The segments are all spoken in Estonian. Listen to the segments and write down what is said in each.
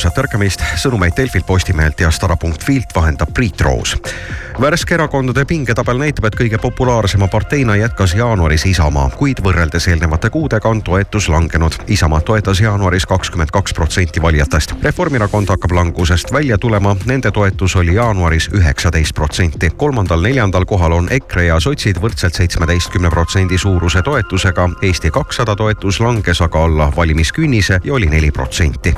ilusat ärkamist, sõnumeid Delfilt, Postimehelt ja Stara.filt vahendab Priit Roos. Värske erakondade pingetabel näitab, et kõige populaarsema parteina jätkas jaanuaris Isamaa, kuid võrreldes eelnevate kuudega on toetus langenud. Isamaa toetas jaanuaris kakskümmend kaks protsenti valijatest. Reformierakond hakkab langusest välja tulema, nende toetus oli jaanuaris üheksateist protsenti. kolmandal-neljandal kohal on EKRE ja sotsid võrdselt seitsmeteistkümne protsendi suuruse toetusega. Eesti kakssada toetus langes aga alla valimiskünnise ja oli neli protsenti.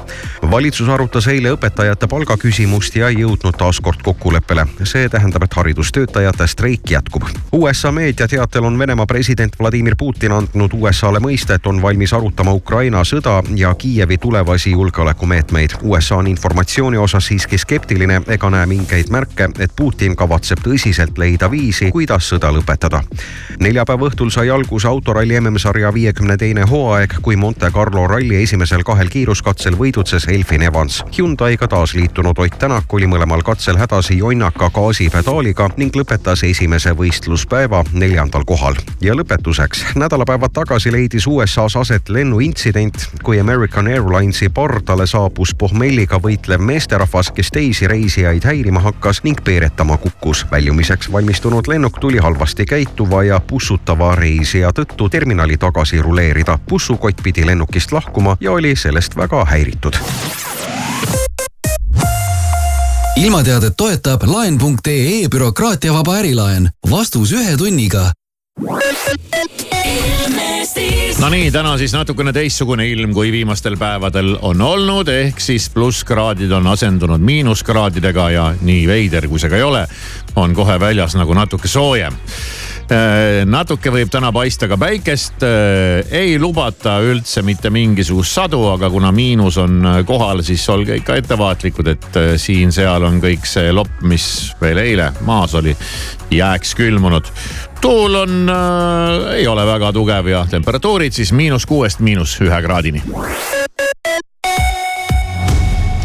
valitsus arutas eile õpetajate palgaküsimust ja ei jõudnud taas kord kokkuleppele. see tähendab, et haridustöötajate streik jätkub. USA meedia teatel on Venemaa president Vladimir Putin andnud USA-le mõista, et on valmis arutama Ukraina sõda ja Kiievi tulevasi julgeolekumeetmeid. USA on informatsiooni osas siiski skeptiline ega näe mingeid märke, et Putin kavatseb tõsiselt leida viisi, kuidas sõda lõpetada. neljapäeva õhtul sai alguse autoralli MM-sarja viiekümne teine hooaeg, kui Monte Carlo ralli esimesel kahel kiiruskatsel võidutses Elfin Evans. Hyundai'ga taas liitunud Ott Tänak oli mõlemal katsel hädas jonnaka gaasipedaaliga ning lõpetas esimese võistluspäeva neljandal kohal. ja lõpetuseks, nädalapäevad tagasi leidis USA-s aset lennuintsident, kui American Airlinesi pardale saabus pohmelliga võitlev meesterahvas, kes teisi reisijaid häirima hakkas ning peeretama kukkus. väljumiseks valmistunud lennuk tuli halvasti käituva ja pussutava reisija tõttu terminali tagasi ruleerida. bussukott pidi lennukist lahkuma ja oli sellest väga häiritud ilmateadet toetab laen.ee bürokraatiavaba ärilaen. vastus ühe tunniga. no nii, täna siis natukene teistsugune ilm, kui viimastel päevadel on olnud, ehk siis plusskraadid on asendunud miinuskraadidega ja nii veider, kui see ka ei ole, on kohe väljas nagu natuke soojem natuke võib täna paista ka päikest, äh, ei lubata üldse mitte mingisugust sadu, aga kuna miinus on äh, kohal, siis olge ikka ettevaatlikud, et siin-seal on kõik see lopp, mis veel eile maas oli, jääks külmunud. tuul on äh,, ei ole väga tugev ja temperatuurid siis miinus kuuest miinus ühe kraadini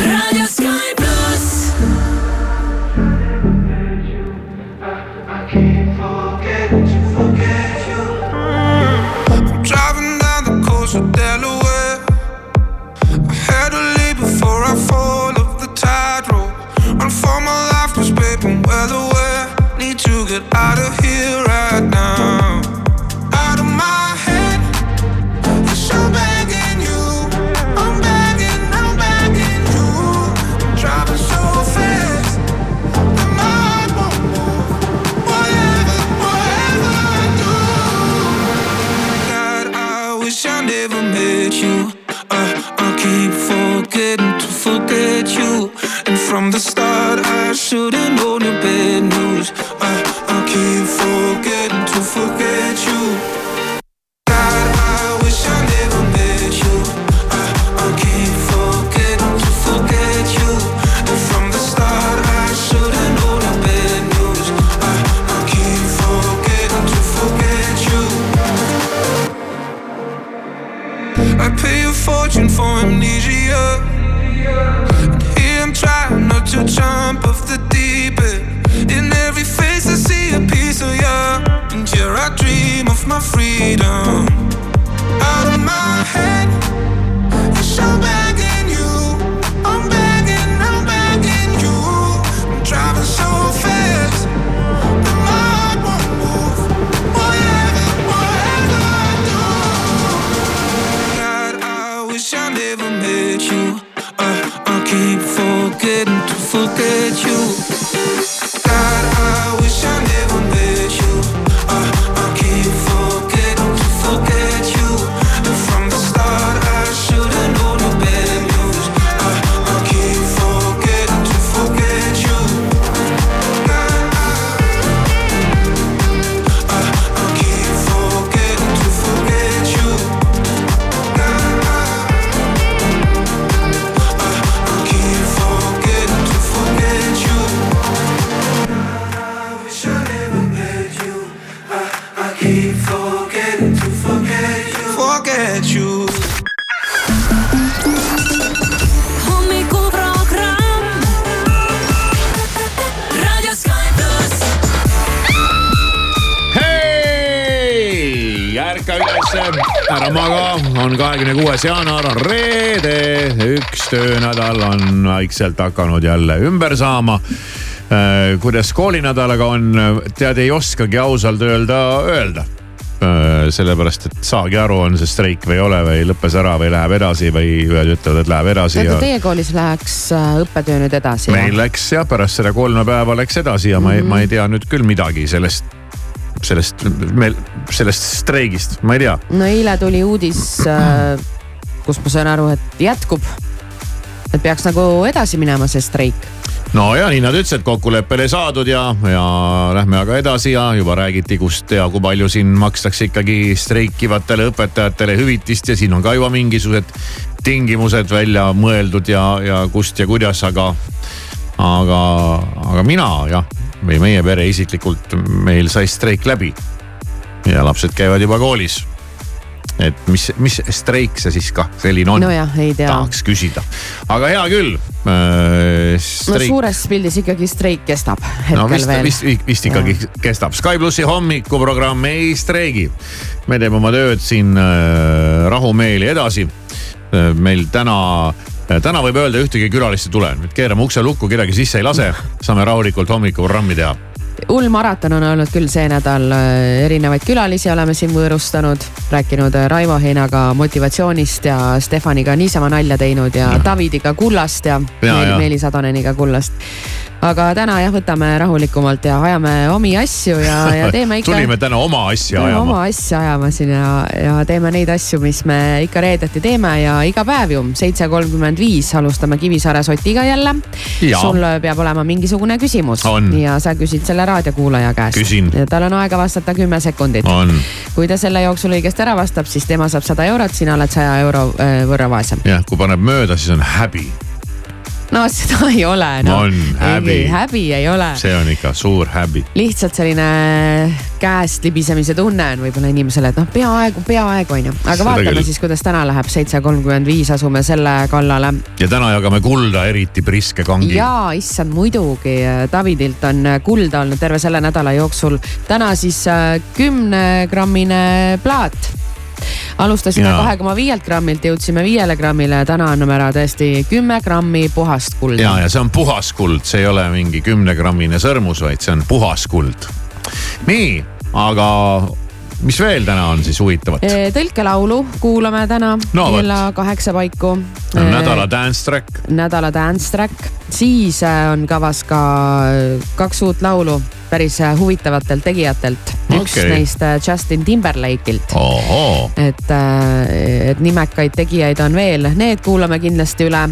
Radio Sky pluss. Driving down the coast of Delaware. I had to leave before I fall off the tightrope. For my life? Need to get out of here right now. Forgetting to forget you. And from the start, I should've known your bad news. I, I keep forgetting to forget you. Kuues jaanuar, on reede, üks töönädal on vaikselt hakanud jälle ümber saama Äh, kuidas koolinädalaga on, tead, ei oskagi ausalt öelda, öelda Äh, sellepärast, et saagi aru, on see streik või ei ole või lõppes ära või läheb edasi või ühed ütlevad, et läheb edasi. ja teie koolis läheks äh, õppetöö nüüd edasi? meil läks jah, pärast seda kolme päeva läks edasi ja ma ei mm, -hmm. ma ei tea nüüd küll midagi sellest, sellest, meil, sellest streigist, ma ei tea. no eile tuli uudis, äh, kus ma sain aru, et jätkub. et peaks nagu edasi minema see streik no ja nii nad ütlesid, kokkuleppele saadud ja, ja lähme aga edasi ja juba räägiti, kust ja kui palju siin makstakse ikkagi streikivatele õpetajatele hüvitist ja siin on ka juba mingisugused tingimused välja mõeldud ja, ja kust ja kuidas, aga, aga, aga mina jah, või meie pere isiklikult, meil sai streik läbi. ja lapsed käivad juba koolis et mis, mis streik see siis kah selline on? nojah, ei tea. tahaks küsida, aga hea küll äh,. no suures pildis ikkagi streik kestab hetkel no, vist, veel. vist, vist ikkagi ja. kestab. Sky plussi hommikuprogramm ei streigi. me teeme oma tööd siin äh, rahumeeli edasi äh,. meil täna äh, täna võib öelda ühtegi külalist ei tule, nüüd keerame ukse lukku, kedagi sisse ei lase, saame rahulikult hommikuprogrammi teha hull maraton on olnud küll see nädal, erinevaid külalisi oleme siin võõrustanud, rääkinud Raivo Heinaga motivatsioonist ja Stefaniga niisama nalja teinud ja, ja. Davidiga kullast ja, ja Meelis Adoneniga kullast aga täna jah, võtame rahulikumalt ja ajame omi asju ja, ja teeme ikka. tulime täna oma asja ajama. oma asja ajama siin ja, ja teeme neid asju, mis me ikka reedeti teeme ja iga päev ju seitse kolmkümmend viis alustame Kivisaare sotiga jälle. sul peab olema mingisugune küsimus on. ja sa küsid selle raadiokuulaja käest. ja tal on aega vastata kümme sekundit. kui ta selle jooksul õigesti ära vastab, siis tema saab sada eurot, sina oled saja euro võrra vaesem. jah, kui paneb mööda, siis on häbi no seda ei ole no.. on häbi. häbi ei ole. see on ikka suur häbi. lihtsalt selline käest libisemise tunne on võib-olla inimesele, et noh, peaaegu, peaaegu on ju. aga seda vaatame küll. siis, kuidas täna läheb, seitse kolmkümmend viis asume selle kallale. ja täna jagame kulda eriti priske kangi. ja issand, muidugi. Davidilt on kulda olnud terve selle nädala jooksul. täna siis äh, kümnegrammine plaat alustasime kahe koma viielt grammilt, jõudsime viiele grammile täna anname ära tõesti kümme grammi puhast kulda. ja, ja see on puhas kuld, see ei ole mingi kümnegrammine sõrmus, vaid see on puhas kuld. nii, aga mis veel täna on siis huvitavat? tõlkelaulu kuulame täna no, kella kaheksa paiku. nädala dance track. nädala dance track, siis äh, on kavas ka äh, kaks uut laulu päris äh, huvitavatelt tegijatelt. üks okay. neist Justin Timberlake'ilt. et, et nimekaid tegijaid on veel, need kuulame kindlasti üle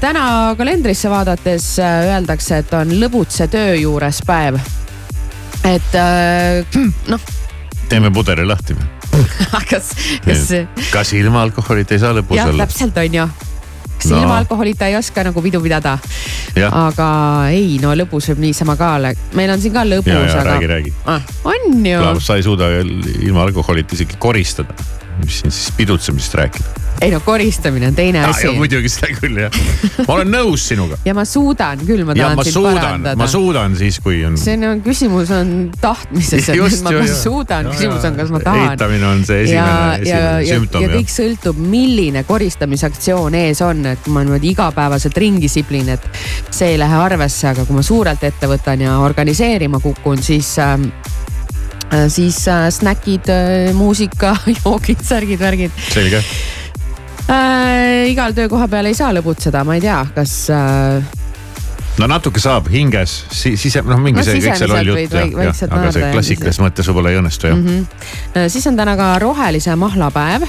täna kalendrisse vaadates öeldakse, et on lõbutse töö juures päev. Et noh teeme pudeli lahti või kas, kas. kas ilma alkoholita ei saa lõbus jah, olla? täpselt on ju kas no. ilma alkoholita ei oska nagu pidu pidada. aga ei, no lõbus võib niisama ka olla, meil on siin ka lõbus, aga. räägi, räägi ah,. on ju. sa ei suuda ilma alkoholita isegi koristada, mis siin siis pidutsemisest rääkida ei no koristamine on teine asi. muidugi seda küll jah, ma olen nõus sinuga. ja ma suudan küll, ma tahan sind parandada. ma suudan siis, kui on. see on, küsimus on tahtmises, et ma, ma suudan, küsimus on, kas ma tahan. eitamine on see esimene, esimene sümptom. ja kõik sõltub, milline koristamisaktsioon ees on, et kui ma niimoodi igapäevaselt ringi siblin, et see ei lähe arvesse, aga kui ma suurelt ette võtan ja organiseerima kukun, siis äh, siis äh, snäkid äh,, muusika, joogid, särgid, värgid. selge äh,. igal töökoha peal ei saa lõbutseda, ma ei tea, kas äh, no natuke saab hinges si, sise, noh mingi no, see kõik see loll jutt jah, jah, aga see klassikalises mõttes võib-olla ei õnnestu jah mm. -hmm. siis on täna ka rohelise mahla päev.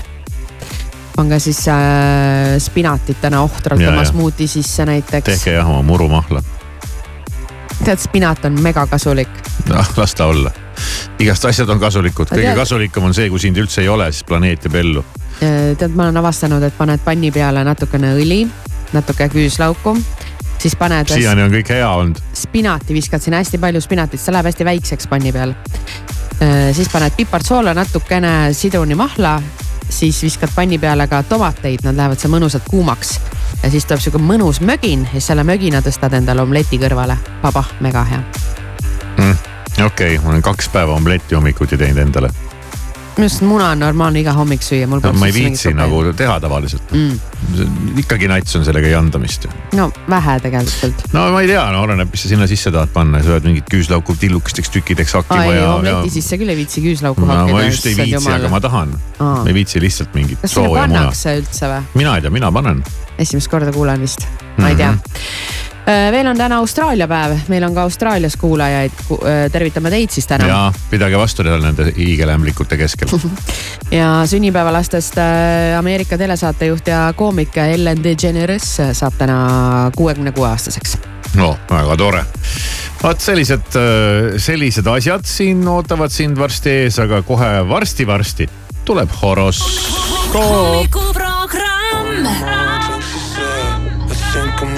on ka siis äh, spinatit täna ohtralt ja, oma smuuti sisse näiteks. tehke jah oma murumahla. tead, spinat on megakasulik. noh, las ta olla. Igast asjad on kasulikud, kõige tead... kasulikum on see, kui sind üldse ei ole, siis planeet jääb ellu Äh, tead, ma olen avastanud, et paned panni peale natukene õli, natuke küüslauku, siis paned. siiani on kõik hea olnud. spinati viskad sinna hästi palju spinatit, see läheb hästi väikseks panni peal. Äh, siis paned pipartsoola, natukene sidrunimahla, siis viskad panni peale ka tomateid, nad lähevad seal mõnusalt kuumaks. ja siis tuleb sihuke mõnus mögin ja selle mögina tõstad endale omleti kõrvale. vabah, mega hea mm,. Okei okay,, ma olen kaks päeva omletti hommikuti teinud endale minu arust muna on normaalne iga hommik süüa, no, ma ei viitsi nagu teha tavaliselt mm.. ikkagi nats on sellega jandamist ju. no vähe tegelikult. no ma ei tea, no oleneb, mis sa sinna sisse tahad panna, sööd mingit küüslauku tillukesteks tükkideks hakkima ja. omleti ja... sisse küll ei viitsi küüslauku no, hakkida. ma just ei viitsi, aga ma tahan. ma ei viitsi lihtsalt mingit kas sinna pannakse üldse või? mina ei tea, mina panen. esimest korda kuulen vist, ma ei tea mm. -hmm Äh, veel on täna Austraalia päev, meil on ka Austraalias kuulajaid, äh, tervitame teid siis täna. ja pidage vastu seal nende hiigelämblikute keskel ja sünnipäevalastest äh, Ameerika telesaatejuht ja koomik Ellen DeGeneres saab täna kuuekümne kuue aastaseks. no väga tore vot sellised, sellised asjad siin ootavad sind varsti ees, aga kohe varsti-varsti tuleb horoskoop. hommikuprogramm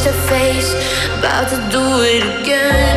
Face to face, about to do it again.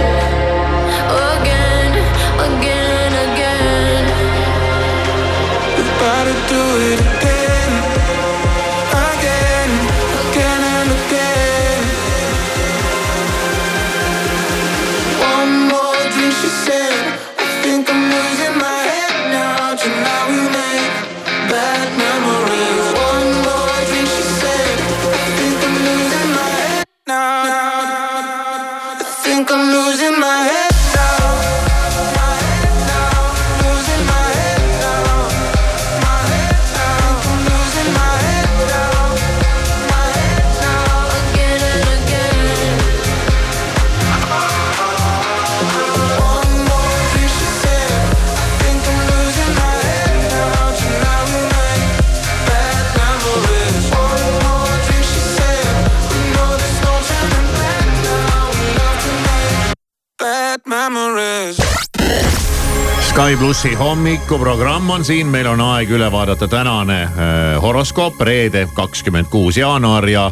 Sky plussi hommikuprogramm on siin, meil on aeg üle vaadata tänane äh, horoskoop, reede, kakskümmend kuus jaanuar ja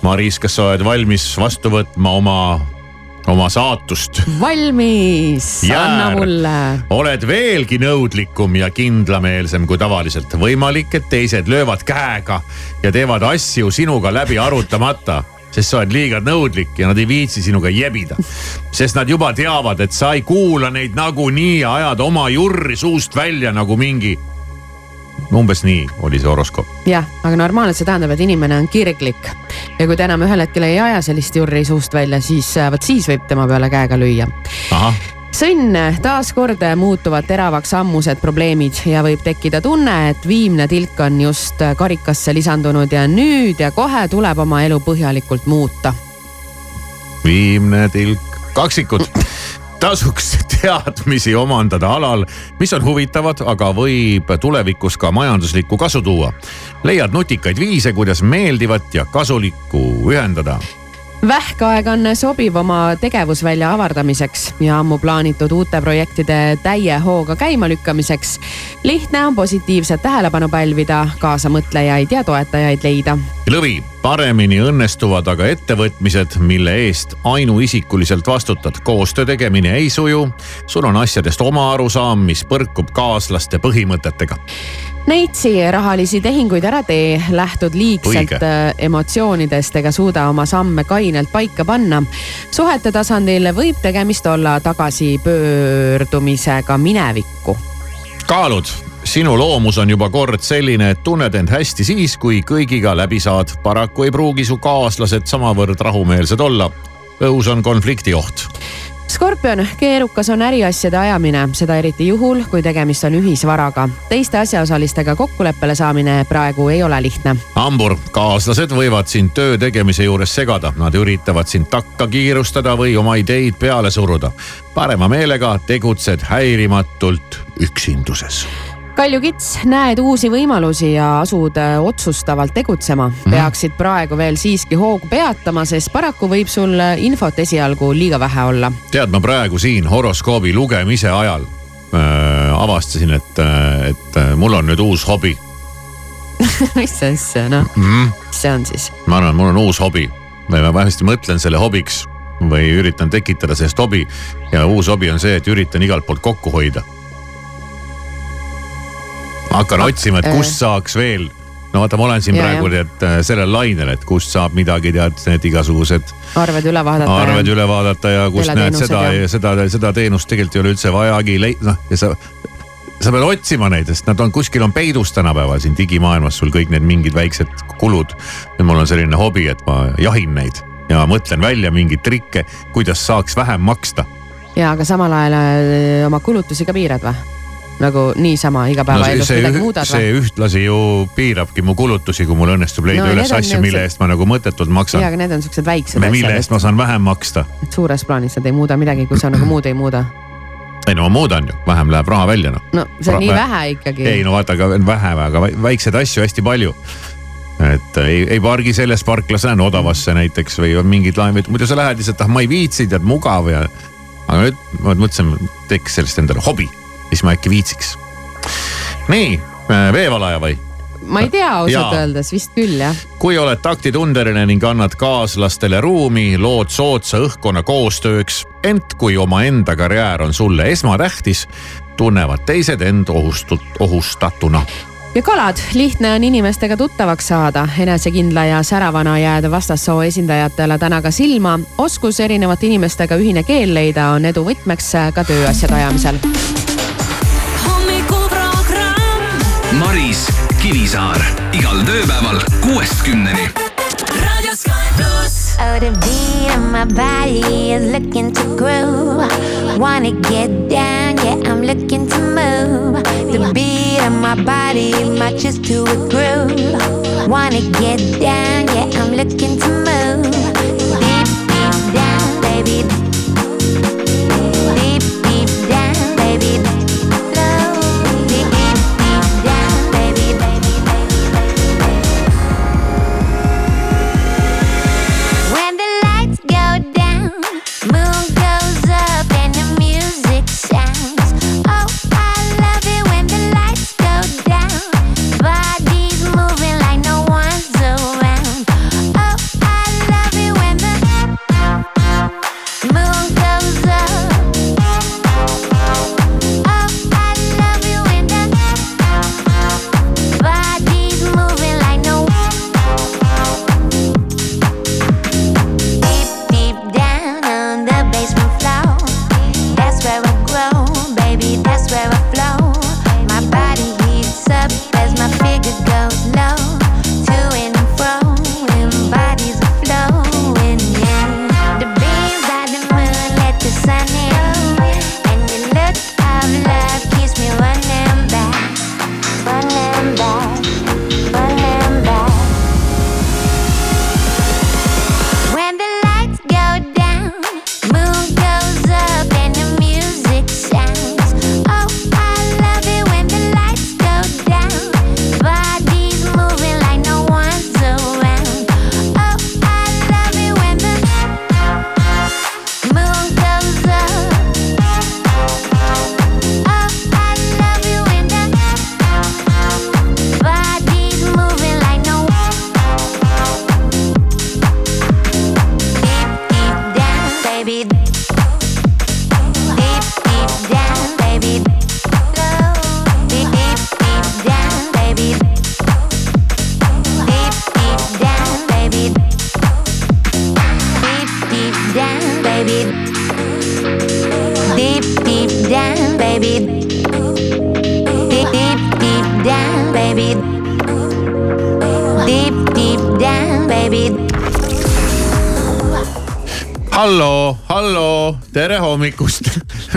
Maris, kas sa oled valmis vastu võtma oma, oma saatust? valmis, anna mulle. oled veelgi nõudlikum ja kindlameelsem kui tavaliselt. võimalik, et teised löövad käega ja teevad asju sinuga läbi arutamata sest sa oled liiga nõudlik ja nad ei viitsi sinuga jebida. sest nad juba teavad, et sa ei kuula neid nagunii ja ajad oma jurri suust välja nagu mingi. umbes nii oli see horoskoop. jah, aga normaalselt see tähendab, et inimene on kirglik ja kui ta enam ühel hetkel ei aja sellist jurri suust välja, siis äh, vot siis võib tema peale käega lüüa. ahah sõnn, taaskord muutuvad teravaks ammused probleemid ja võib tekkida tunne, et viimne tilk on just karikasse lisandunud ja nüüd ja kohe tuleb oma elu põhjalikult muuta. viimne tilk, kaksikud tasuks teadmisi omandada alal, mis on huvitavad, aga võib tulevikus ka majanduslikku kasu tuua. leiad nutikaid viise, kuidas meeldivat ja kasulikku ühendada vähkaeg on sobiv oma tegevusvälja avardamiseks ja ammu plaanitud uute projektide täie hooga käimalükkamiseks. lihtne on positiivset tähelepanu pälvida, kaasamõtlejaid ja toetajaid leida. lõvi, paremini õnnestuvad aga ettevõtmised, mille eest ainuisikuliselt vastutad. koostöö tegemine ei suju, sul on asjadest oma arusaam, mis põrkub kaaslaste põhimõtetega Neitsi rahalisi tehinguid ära tee, lähtud liigselt Õige. äh, emotsioonidest ega suuda oma samme kainelt paika panna. suhete tasandil võib tegemist olla tagasipöördumisega minevikku. kaalud, sinu loomus on juba kord selline, et tunned end hästi siis, kui kõigiga läbi saad. paraku ei pruugi su kaaslased samavõrd rahumeelsed olla. õhus on konflikti oht Skorpion, keerukas on äriasjade ajamine, seda eriti juhul, kui tegemist on ühisvaraga. teiste asjaosalistega kokkuleppele saamine praegu ei ole lihtne. hambur, kaaslased võivad sind töö tegemise juures segada, nad üritavad sind takka kiirustada või oma ideid peale suruda. parema meelega tegutsed häirimatult üksinduses Kalju Kits, näed uusi võimalusi ja asud äh, otsustavalt tegutsema mm. -hmm. peaksid praegu veel siiski hoogu peatama, sest paraku võib sul äh, infot esialgu liiga vähe olla. tead, ma praegu siin horoskoobi lugemise ajal äh, avastasin, et, äh, et mul on nüüd uus hobi mis asja, noh mm -hmm., mis see on siis? ma arvan, mul on uus hobi või ma vähemasti mõtlen selle hobiks või üritan tekitada sellest hobi ja uus hobi on see, et üritan igalt poolt kokku hoida hakkan otsima, et kust saaks veel no vaata, ma olen siin ja, praegu tead äh, sellel lainel, et kust saab midagi tead, need igasugused. arved üle vaadata. arved üle vaadata ja kust näed seda ja seda, seda teenust tegelikult ei ole üldse vajagi, noh ja sa. sa pead otsima neid, sest nad on kuskil on peidus tänapäeval siin digimaailmas sul kõik need mingid väiksed kulud. ja mul on selline hobi, et ma jahin neid ja mõtlen välja mingeid trikke, kuidas saaks vähem maksta. ja, aga samal ajal äh, oma kulutusi ka piirad või? Nagu niisama igapäevaelus no, midagi muudad see ühtlasi ju piirabki mu kulutusi, kui mul õnnestub leida no, üles asju, mille eest ma nagu mõttetult maksan. jaa, aga need on siuksed väiksed asjad. mille eest ma saan vähem maksta. suures plaanis nad ei muuda midagi, kui sa nagu muud ei muuda ei no ma muudan ju, vähem läheb raha välja noh. no see on nii vähe ikkagi. ei no vaata, aga vähe, aga väikseid asju hästi palju. et ei, ei pargi selles parklas, lähen odavasse näiteks või on mingid laenud, muidu sa lähed lihtsalt, ah ma ei viitsi, tead mugav ja. aga nüüd ma mõtlesin, teeks sellest endale hobi siis ma äkki viitsiks. nii, äh, veevalaja või? ma ei tea ausalt öeldes, vist küll jah. kui oled taktitundeline ning annad kaaslastele ruumi, lood soodsa õhkkonna koostööks, ent kui omaenda karjäär on sulle esmatähtis, tunnevad teised end ohustut-, ohustatuna ja kalad, lihtne on inimestega tuttavaks saada, enesekindla ja säravana jääda vastassoo esindajatele täna ka silma. oskus erinevate inimestega ühine keel leida on edu võtmeks ka tööasjade ajamisel Kivisaar igal tööpäeval kuuest kümneni. raadio Sky pluss. Oh, the beat of my body is looking to groove. Wanna get down, yeah, I'm looking to move. The beat of my body matches to a groove. Wanna get down, yeah, I'm looking to move.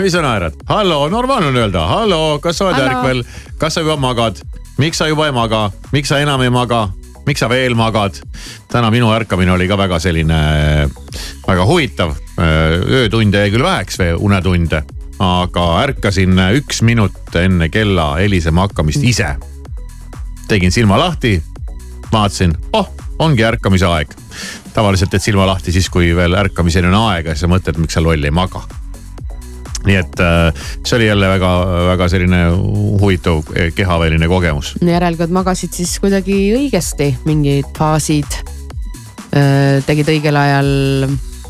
Mis sa naerad? hallo, normaalne on öelda, hallo, kas sa oled ärkvel, kas sa juba magad, miks sa juba ei maga, miks sa enam ei maga, miks sa veel magad? täna minu ärkamine oli ka väga selline, väga huvitav. öötunde jäi küll väheks või unetunde, aga ärkasin üks minut enne kella helisema hakkamist ise. tegin silma lahti, vaatasin, oh, ongi ärkamise aeg. tavaliselt teed silma lahti siis, kui veel ärkamiseni on aega ja sa mõtled, miks sa loll ei maga nii et äh, see oli jälle väga-väga selline huvitav eh, kehaväline kogemus. järelikult magasid siis kuidagi õigesti mingid faasid. tegid õigel ajal,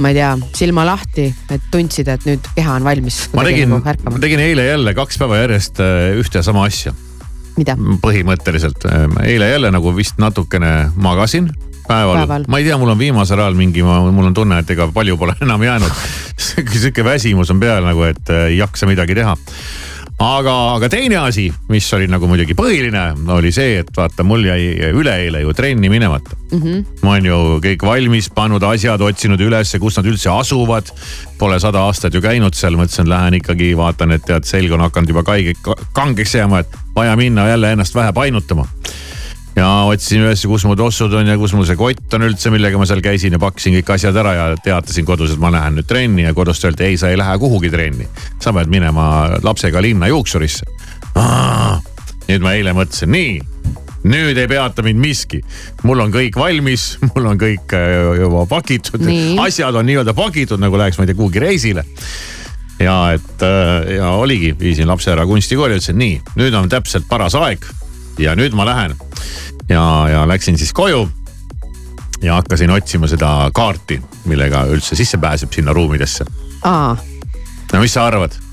ma ei tea, silma lahti, et tundsid, et nüüd keha on valmis. ma tegin, nagu ma tegin eile jälle kaks päeva järjest äh, ühte ja sama asja. mida? põhimõtteliselt, eile jälle nagu vist natukene magasin päeval, Päeval. ma ei tea, mul on viimasel ajal mingi, mul on tunne, et ega palju pole enam jäänud. sihuke väsimus on peal nagu, et äh, ei jaksa midagi teha. aga, aga teine asi, mis oli nagu muidugi põhiline, oli see, et vaata, mul jäi üleeile ju trenni minemata mm. -hmm. ma olen ju kõik valmis pannud asjad, otsinud ülesse, kus nad üldse asuvad. Pole sada aastat ju käinud seal, mõtlesin, lähen ikkagi vaatan, et tead, selg on hakanud juba kaige, kangeks jääma, et vaja minna jälle ennast vähe painutama ja otsisin üles, kus mu tossud on ja kus mul see kott on üldse, millega ma seal käisin ja pakkisin kõik asjad ära ja teatasin kodus, et ma lähen nüüd trenni ja kodust öeldi, ei, sa ei lähe kuhugi trenni. sa pead minema lapsega linna juuksurisse. nüüd ma eile mõtlesin, nii, nüüd ei peata mind miski. mul on kõik valmis, mul on kõik äh, juba pakitud, asjad on nii-öelda pakitud, nagu läheks, ma ei tea, kuhugi reisile ja et äh, ja oligi, viisin lapse ära kunstikooli, ütlesin nii, nüüd on täpselt paras aeg ja nüüd ma lähen. ja, ja läksin siis koju. ja hakkasin otsima seda kaarti, millega üldse sisse pääseb sinna ruumidesse. no mis sa arvad?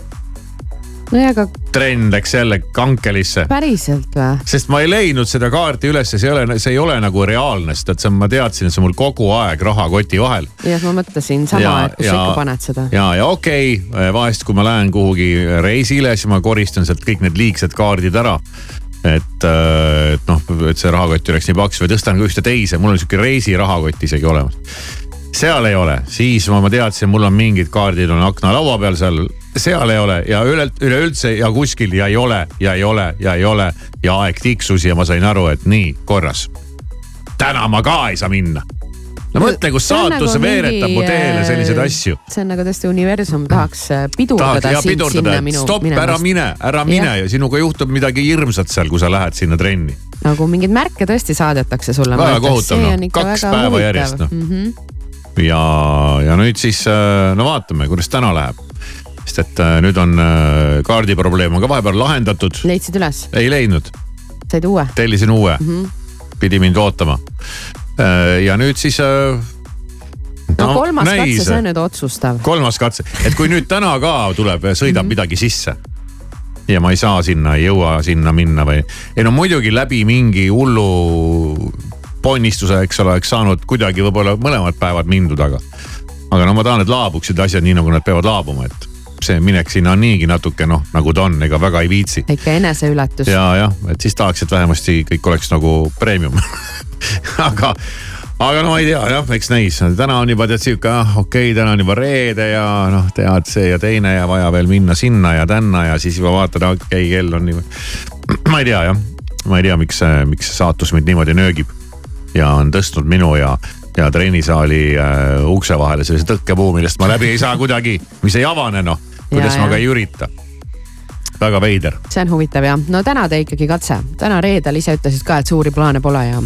nojah, aga trenn läks jälle kankelisse. päriselt või? sest ma ei leidnud seda kaarti ülesse, see ei ole, see ei ole nagu reaalne, sest et see on, ma teadsin, et see on mul kogu aeg rahakoti vahel. jah, ma mõtlesin sama, et kus sa ikka paned seda. ja, ja okei okay,, vahest kui ma lähen kuhugi reisile, siis ma koristan sealt kõik need liigsed kaardid ära et, et noh, et see rahakott ei oleks nii paks või tõstan ka ühte teise, mul on sihuke reisirahakott isegi olemas. seal ei ole, siis ma, ma teadsin, mul on mingid kaardid on aknalaua peal seal, seal ei ole ja üle, üleüldse ja kuskil ja ei ole ja ei ole ja ei ole ja aeg tiksus ja ma sain aru, et nii korras. täna ma ka ei saa minna no mõtle, kus saatus nagu veeretab mu teele selliseid asju. see on nagu tõesti universum tahaks pidurdada tahaks, sind sinna minu. stopp, ära mine, ära mine ja. ja sinuga juhtub midagi hirmsat seal, kui sa lähed sinna trenni. nagu mingeid märke tõesti saadetakse sulle. väga kohutav, noh kaks päeva huvitav. järjest noh mm. -hmm. ja, ja nüüd siis no vaatame, kuidas täna läheb sest et äh, nüüd on äh, kaardiprobleem on ka vahepeal lahendatud. leidsid üles? ei leidnud. said uue? tellisin uue mm, -hmm. pidi mind ootama Äh, ja nüüd siis no, no kolmas näis. katse, see on nüüd otsustav. kolmas katse, et kui nüüd täna ka tuleb, sõidab mm -hmm. midagi sisse ja ma ei saa sinna, ei jõua sinna minna või. ei no muidugi läbi mingi hullu ponnistuse, eks ole, oleks saanud kuidagi võib-olla mõlemad päevad mindud, aga. aga no ma tahan, et laabuksid asjad nii, nagu nad peavad laabuma, et see minek sinna on niigi natuke noh, nagu ta on, ega väga ei viitsi. ikka eneseületus. ja, jah, et siis tahaks, et vähemasti kõik oleks nagu premium aga, aga no ma ei tea jah, eks näis, täna on juba tead sihuke, ah okei okay,, täna on juba reede ja noh, tead see ja teine ja vaja veel minna sinna ja tänna ja siis juba vaatad, okei okay,, kell on nii. ma ei tea jah, ma ei tea, miks, miks saatus mind niimoodi nöögib ja on tõstnud minu ja ja trennisaali äh, ukse vahele sellise tõkkepuu, millest ma läbi ei saa kuidagi, mis ei avane noh, kuidas ja, ma ka ei ürita väga veider. see on huvitav jah, no täna tee ikkagi katse, täna reedel ise ütlesid ka, et suuri plaane pole ja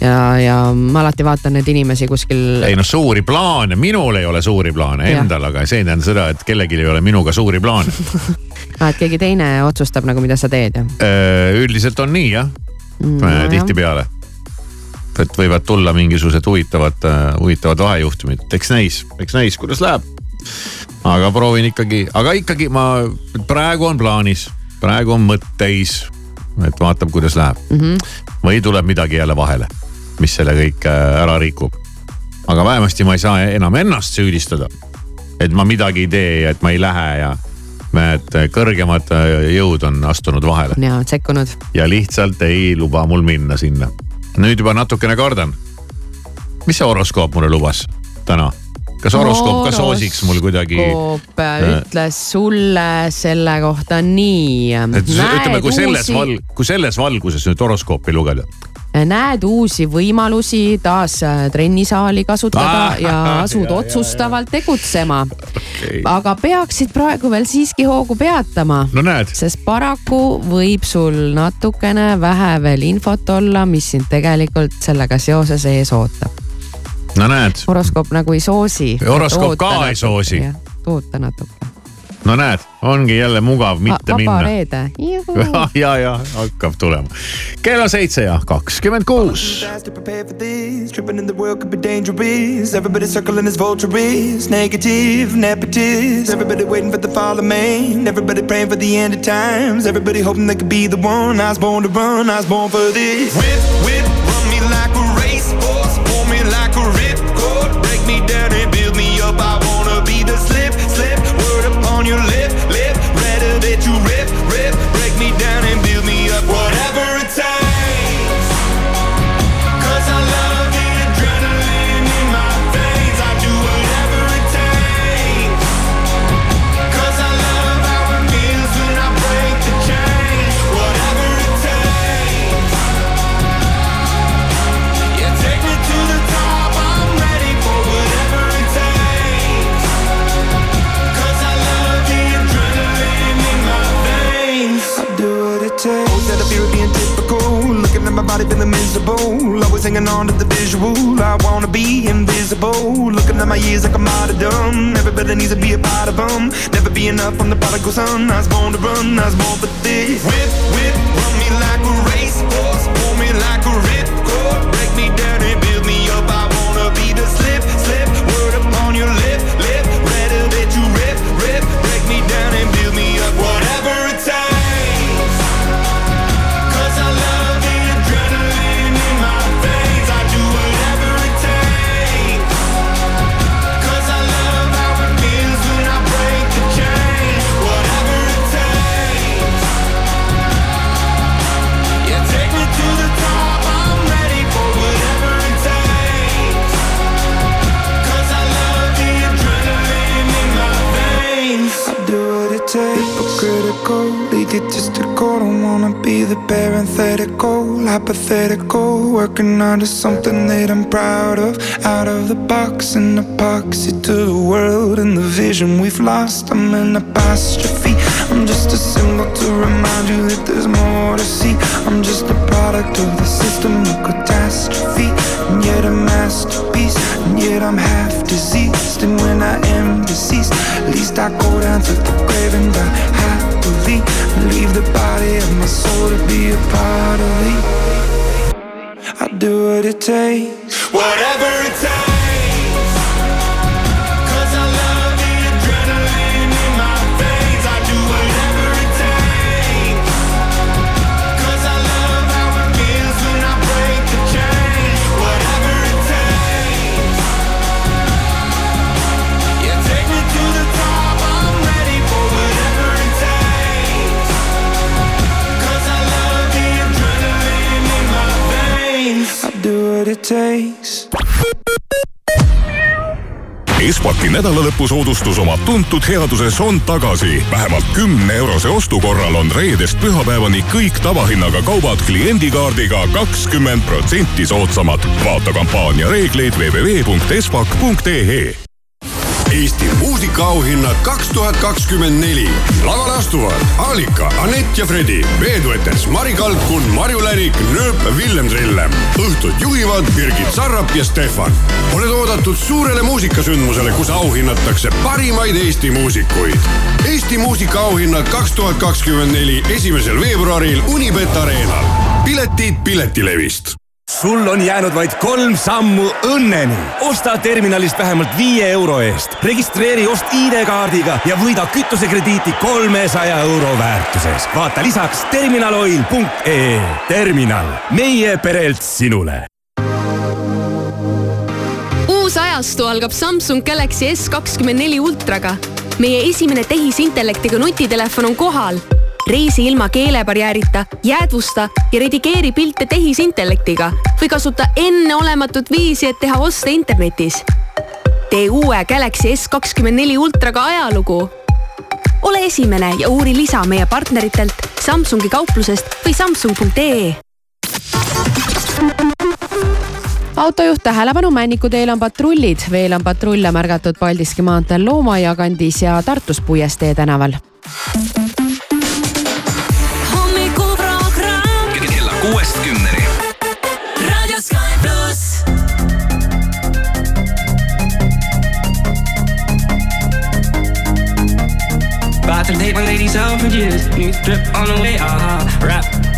ja, ja ma alati vaatan neid inimesi kuskil. ei noh, suuri plaane, minul ei ole suuri plaane endal, aga see ei tähenda seda, et kellelgi ei ole minuga suuri plaane ah, et keegi teine otsustab nagu, mida sa teed jah? üldiselt on nii jah no,, tihtipeale. et võivad tulla mingisugused huvitavad, huvitavad vahejuhtumid, eks näis, eks näis, kuidas läheb. Aga proovin ikkagi, aga ikkagi ma, praegu on plaanis, praegu on mõtteis, et vaatab, kuidas läheb mm. -hmm. või tuleb midagi jälle vahele mis selle kõik äh, ära rikub. aga vähemasti ma ei saa enam ennast süüdistada. et ma midagi ei tee ja et ma ei lähe ja, näed, kõrgemad jõud on astunud vahele. ja sekkunud. ja lihtsalt ei luba mul minna sinna. nüüd juba natukene kardan. mis see horoskoop mulle lubas täna? Kas horoskoop ka soosiks mul kuidagi? horoskoop ütles sulle selle kohta nii. et ütleme, kui selles val-, kui selles valguses nüüd horoskoopi lugeda näed uusi võimalusi taas äh, trennisaali kasutada ah, ja asud jah, otsustavalt jah, tegutsema okay.. aga peaksid praegu veel siiski hoogu peatama no,. sest paraku võib sul natukene vähe veel infot olla, mis sind tegelikult sellega seoses ees ootab. No näed. horoskoop nagu ei soosi. horoskoop ka natuke, ei soosi. oota natuke no näed, ongi jälle mugav mitte Va minna. vaba reede. ja, ja hakkab tulema. kell on seitse ja kakskümmend kuus. Tripping in the world could be dangerous. Everybody circling as vultures. Negative, nepotist. Everybody waiting for the fall of man. Everybody praying for the end of times. Everybody hoping they could be the one. I was born to run. I was born for this. Whip, whip, slip, body feeling miserable. Always hanging on to the visual. I wanna be invisible. Looking at my years like I'm out of dumb. Everybody needs to be a part of them. Never be enough from the prodigal son. I was born to run, I was born for this. Whip, whip, run egotistical. Don't wanna be the parenthetical, hypothetical. Working on to something that I'm proud of. Out of the box, an epoxy to the world and the vision we've lost. I'm an apostrophe. I'm just a symbol to remind you that there's more to see. I'm just a product of the system of catastrophe. And yet a masterpiece. And yet I'm half diseased. And when I am deceased, at least I go down to the grave and die happily. Leave the body of my soul to be a part of me. I do what it takes. Whatever it takes. What it takes. Espaki nädalalõpusoodustus oma tuntud headuses on tagasi. vähemalt kümne eurose ostu korral on reedest pühapäevani kõik tavahinnaga kaubad kliendikaardiga kakskümmend protsenti soodsamad. vaata kampaania reegleid www.espak.ee Eesti muusikaauhinnad kaks tuhat kakskümmend neli. lavale astuvad Alika, Anett ja Fredi, veeduetes Mari Kalkun, Marju Lärik, Nööp, Villem Trillem. õhtut juhivad Birgit Sarrap ja Stefan. oled oodatud suurele muusikasündmusele, kus auhinnatakse parimaid Eesti muusikuid. Eesti muusikaauhinnad kaks tuhat kakskümmend neli, esimesel veebruaril Unibet Arenal. piletid Piletilevist sul on jäänud vaid kolm sammu õnneni. osta terminalist vähemalt viie euro eest, registreeri ost ID-kaardiga ja võida kütusekrediiti kolmesaja euro väärtuses. vaata lisaks terminaloil.ee. terminal, meie perelt sinule uus ajastu algab Samsung Galaxy S24 ultraga. meie esimene tehisintellektiga nutitelefon on kohal. Reisi ilma keelebarjäärita, jäädvusta ja redigeeri pilte tehisintellektiga või kasuta enneolematut viisi, et teha oste internetis. tee uue Galaxy S kakskümmend neli ultraga ajalugu. ole esimene ja uuri lisa meie partneritelt Samsungi kauplusest või samsung.ee autojuht tähelepanu, Männiku teel on patrullid, veel on patrulle märgatud Paldiski maanteel Loomaia kandis ja Tartus Puiestee tänaval. Kuuest kümneni. raadio Sky pluss. About to take my ladies out for years. New drip on the way, aha. Uh-huh. Rap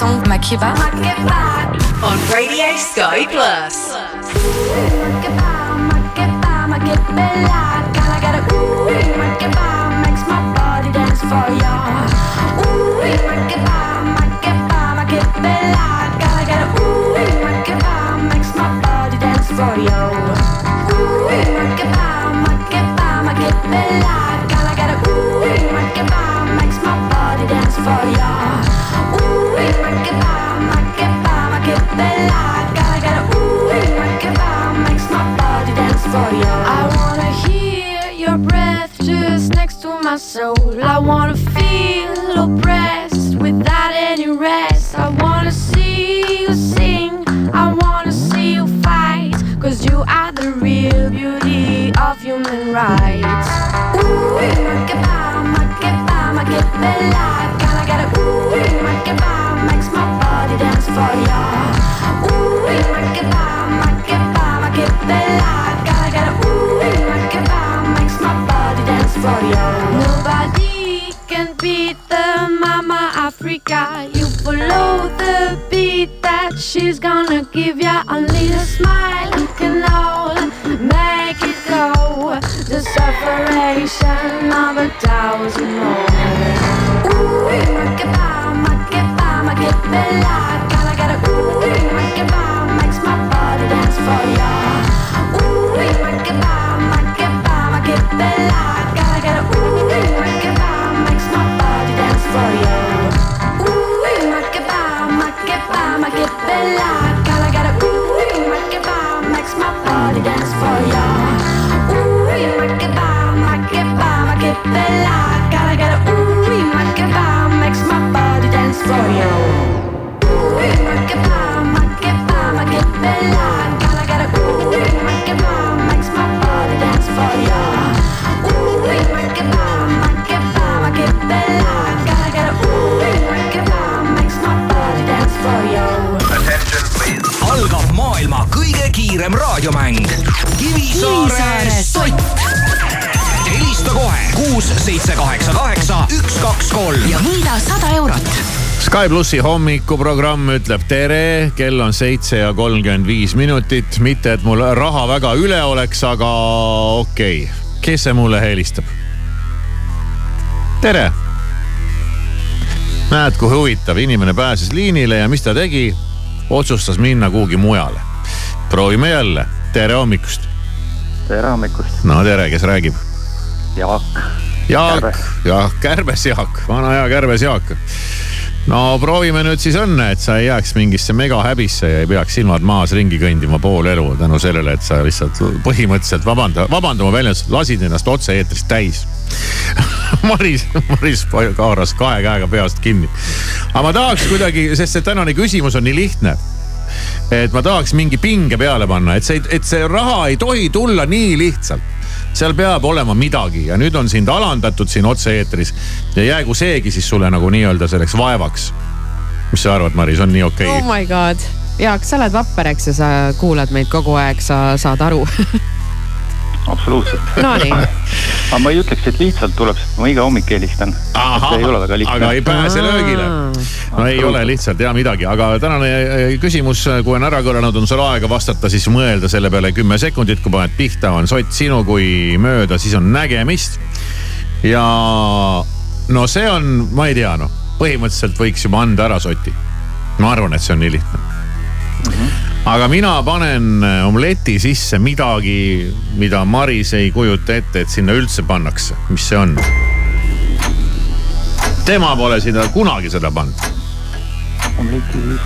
Makiba. On Radio Sky Plus. For ya. To my soul. I wanna feel oppressed without any rest. I wanna see you sing, I wanna see you fight. Cause you are the real beauty of human rights. Ooh, makeba, makeba, makeba, gotta get a ooh, makeba, makes my body dance for ya. Ooh, makeba, makeba, makeba, gotta get a ooh, makeba, makes my body dance for ya. raadiomäng Kivisaare sott. helista kohe kuus, seitse, kaheksa, kaheksa, üks, kaks, kolm ja võida sada eurot. Sky plussi hommikuprogramm ütleb tere, kell on seitse ja kolmkümmend viis minutit, mitte et mul raha väga üle oleks, aga okei okay., kes see mulle helistab? tere näed, kui huvitav, inimene pääses liinile ja mis ta tegi? otsustas minna kuhugi mujale proovime jälle, tere hommikust. tere hommikust. no tere, kes räägib? Jaak. Jaak, jah, Kärbes Jaak, vana hea Kärbes Jaak no proovime nüüd siis õnne, et sa ei jääks mingisse megahäbisse ja ei peaks silmad maas ringi kõndima pool elu tänu sellele, et sa lihtsalt põhimõtteliselt vabanda, vabanda mu väljendust, lasid ennast otse-eetrist täis Maris, Maris haaras kahe käega peast kinni. aga ma tahaks kuidagi, sest see tänane küsimus on nii lihtne et ma tahaks mingi pinge peale panna, et see, et see raha ei tohi tulla nii lihtsalt seal peab olema midagi ja nüüd on sind alandatud siin otse-eetris ja jäägu seegi siis sulle nagu nii-öelda selleks vaevaks. mis sa arvad, Maris, on nii okei okay?? oh my god, Jaak, sa oled vapper, eks ju, sa kuulad meid kogu aeg, sa saad aru absoluutselt. Nonii. aga ma ei ütleks, et lihtsalt tuleb, sest ma iga hommik helistan. ei ole väga lihtne. aga ei pääse löögile. no ei ole lihtsalt hea midagi, aga tänane eh, küsimus, kui on ära kõlanud, on sul aega vastata, siis mõelda selle peale kümme sekundit, kui paned pihta, on sott sinu, kui mööda, siis on nägemist. ja no see on, ma ei tea noh, põhimõtteliselt võiks juba anda ära soti. ma arvan, et see on nii lihtne mm. -hmm aga mina panen äh, omleti sisse midagi, mida Maris ei kujuta ette, et sinna üldse pannakse. mis see on? tema pole sinna kunagi seda pannud.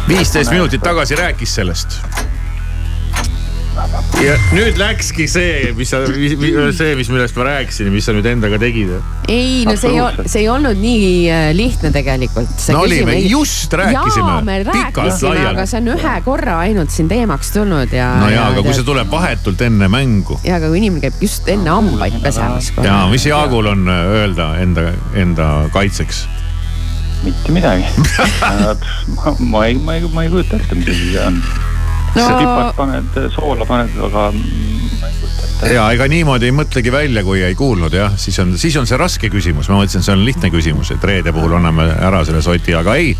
viisteist minutit tagasi rääkis sellest ja nüüd läkski see, mis sa, see, mis, millest ma rääkisin, mis sa nüüd endaga tegid. ei, no see ei, see ei olnud nii äh, lihtne tegelikult. no oli, me just rääkisime. jaa, me rääkisime, aga see on ühe korra ainult siin teemaks tulnud ja. no jaa, aga kui see tuleb vahetult enne mängu. ja, aga kui inimene käib just enne hambaid pesemas. ja, mis Jaagul on äh, öelda enda, enda kaitseks? mitte midagi ma, ma ei, ma ei, ma ei kujuta ette, mis asi see on no.... pipart paned, soola paned, aga ette. ja ega niimoodi ei mõtlegi välja, kui ei kuulnud jah, siis on, siis on see raske küsimus, ma mõtlesin, see on lihtne küsimus, et reede puhul anname ära selle soti, aga ei.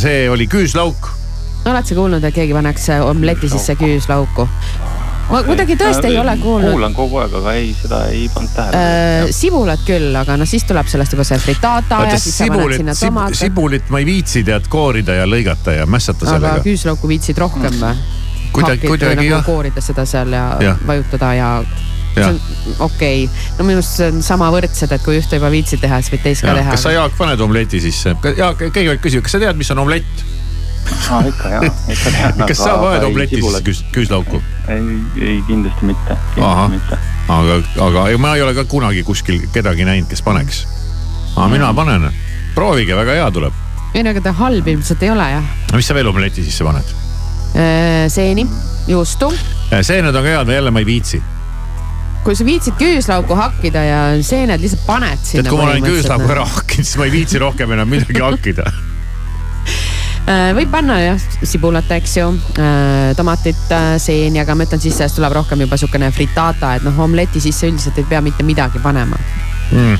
see oli küüslauk. oled sa kuulnud, et keegi paneks omleti sisse küüslauku? Ma kuidagi tõesti ei ole kuulnud. kuulan kogu aeg, aga ei, seda ei pannud tähele äh,. sibulat küll, aga noh, siis tuleb sellest juba see fritata ja siis sibulit, sa paned sinna tomate. sibulit ma ei viitsi tead koorida ja lõigata ja mässata sellega. aga küüslauku viitsid rohkem või mm.? kuidagi, kuidagi nagu jah. koorida seda seal ja, ja. vajutada ja okei okay., no minu arust see on sama võrdsed, et kui ühte juba viitsid teha, siis võid teist ka teha. kas sa Jaak paned omleti sisse? Jaak, kõigepealt küsib, kas sa tead, mis on omlett? Aa ikka jah, ikka tean. kas sa paned omleti sisse küüs, küüslauku? ei, ei kindlasti mitte, kindlasti mitte. aga, aga ma ei ole ka kunagi kuskil kedagi näinud, kes paneks. aga mina panen, proovige, väga hea tuleb. ei no ega ta halb ilmselt ei ole jah. mis sa veel omleti sisse paned? Äh, seeni, juustu. Äh, seened on ka head, jälle ma ei viitsi kui sa viitsid küüslauku hakkida ja seened lihtsalt paned sinna. tead, kui ma olen küüslauku ära hakkinud, siis ma ei viitsi rohkem enam midagi hakkida võib panna jah, sibulat, eks ju, äh, tomatit, äh, seeni, aga ma ütlen sisse, siis tuleb rohkem juba sihukene fritata, et noh, omleti sisse üldiselt ei pea mitte midagi panema mm..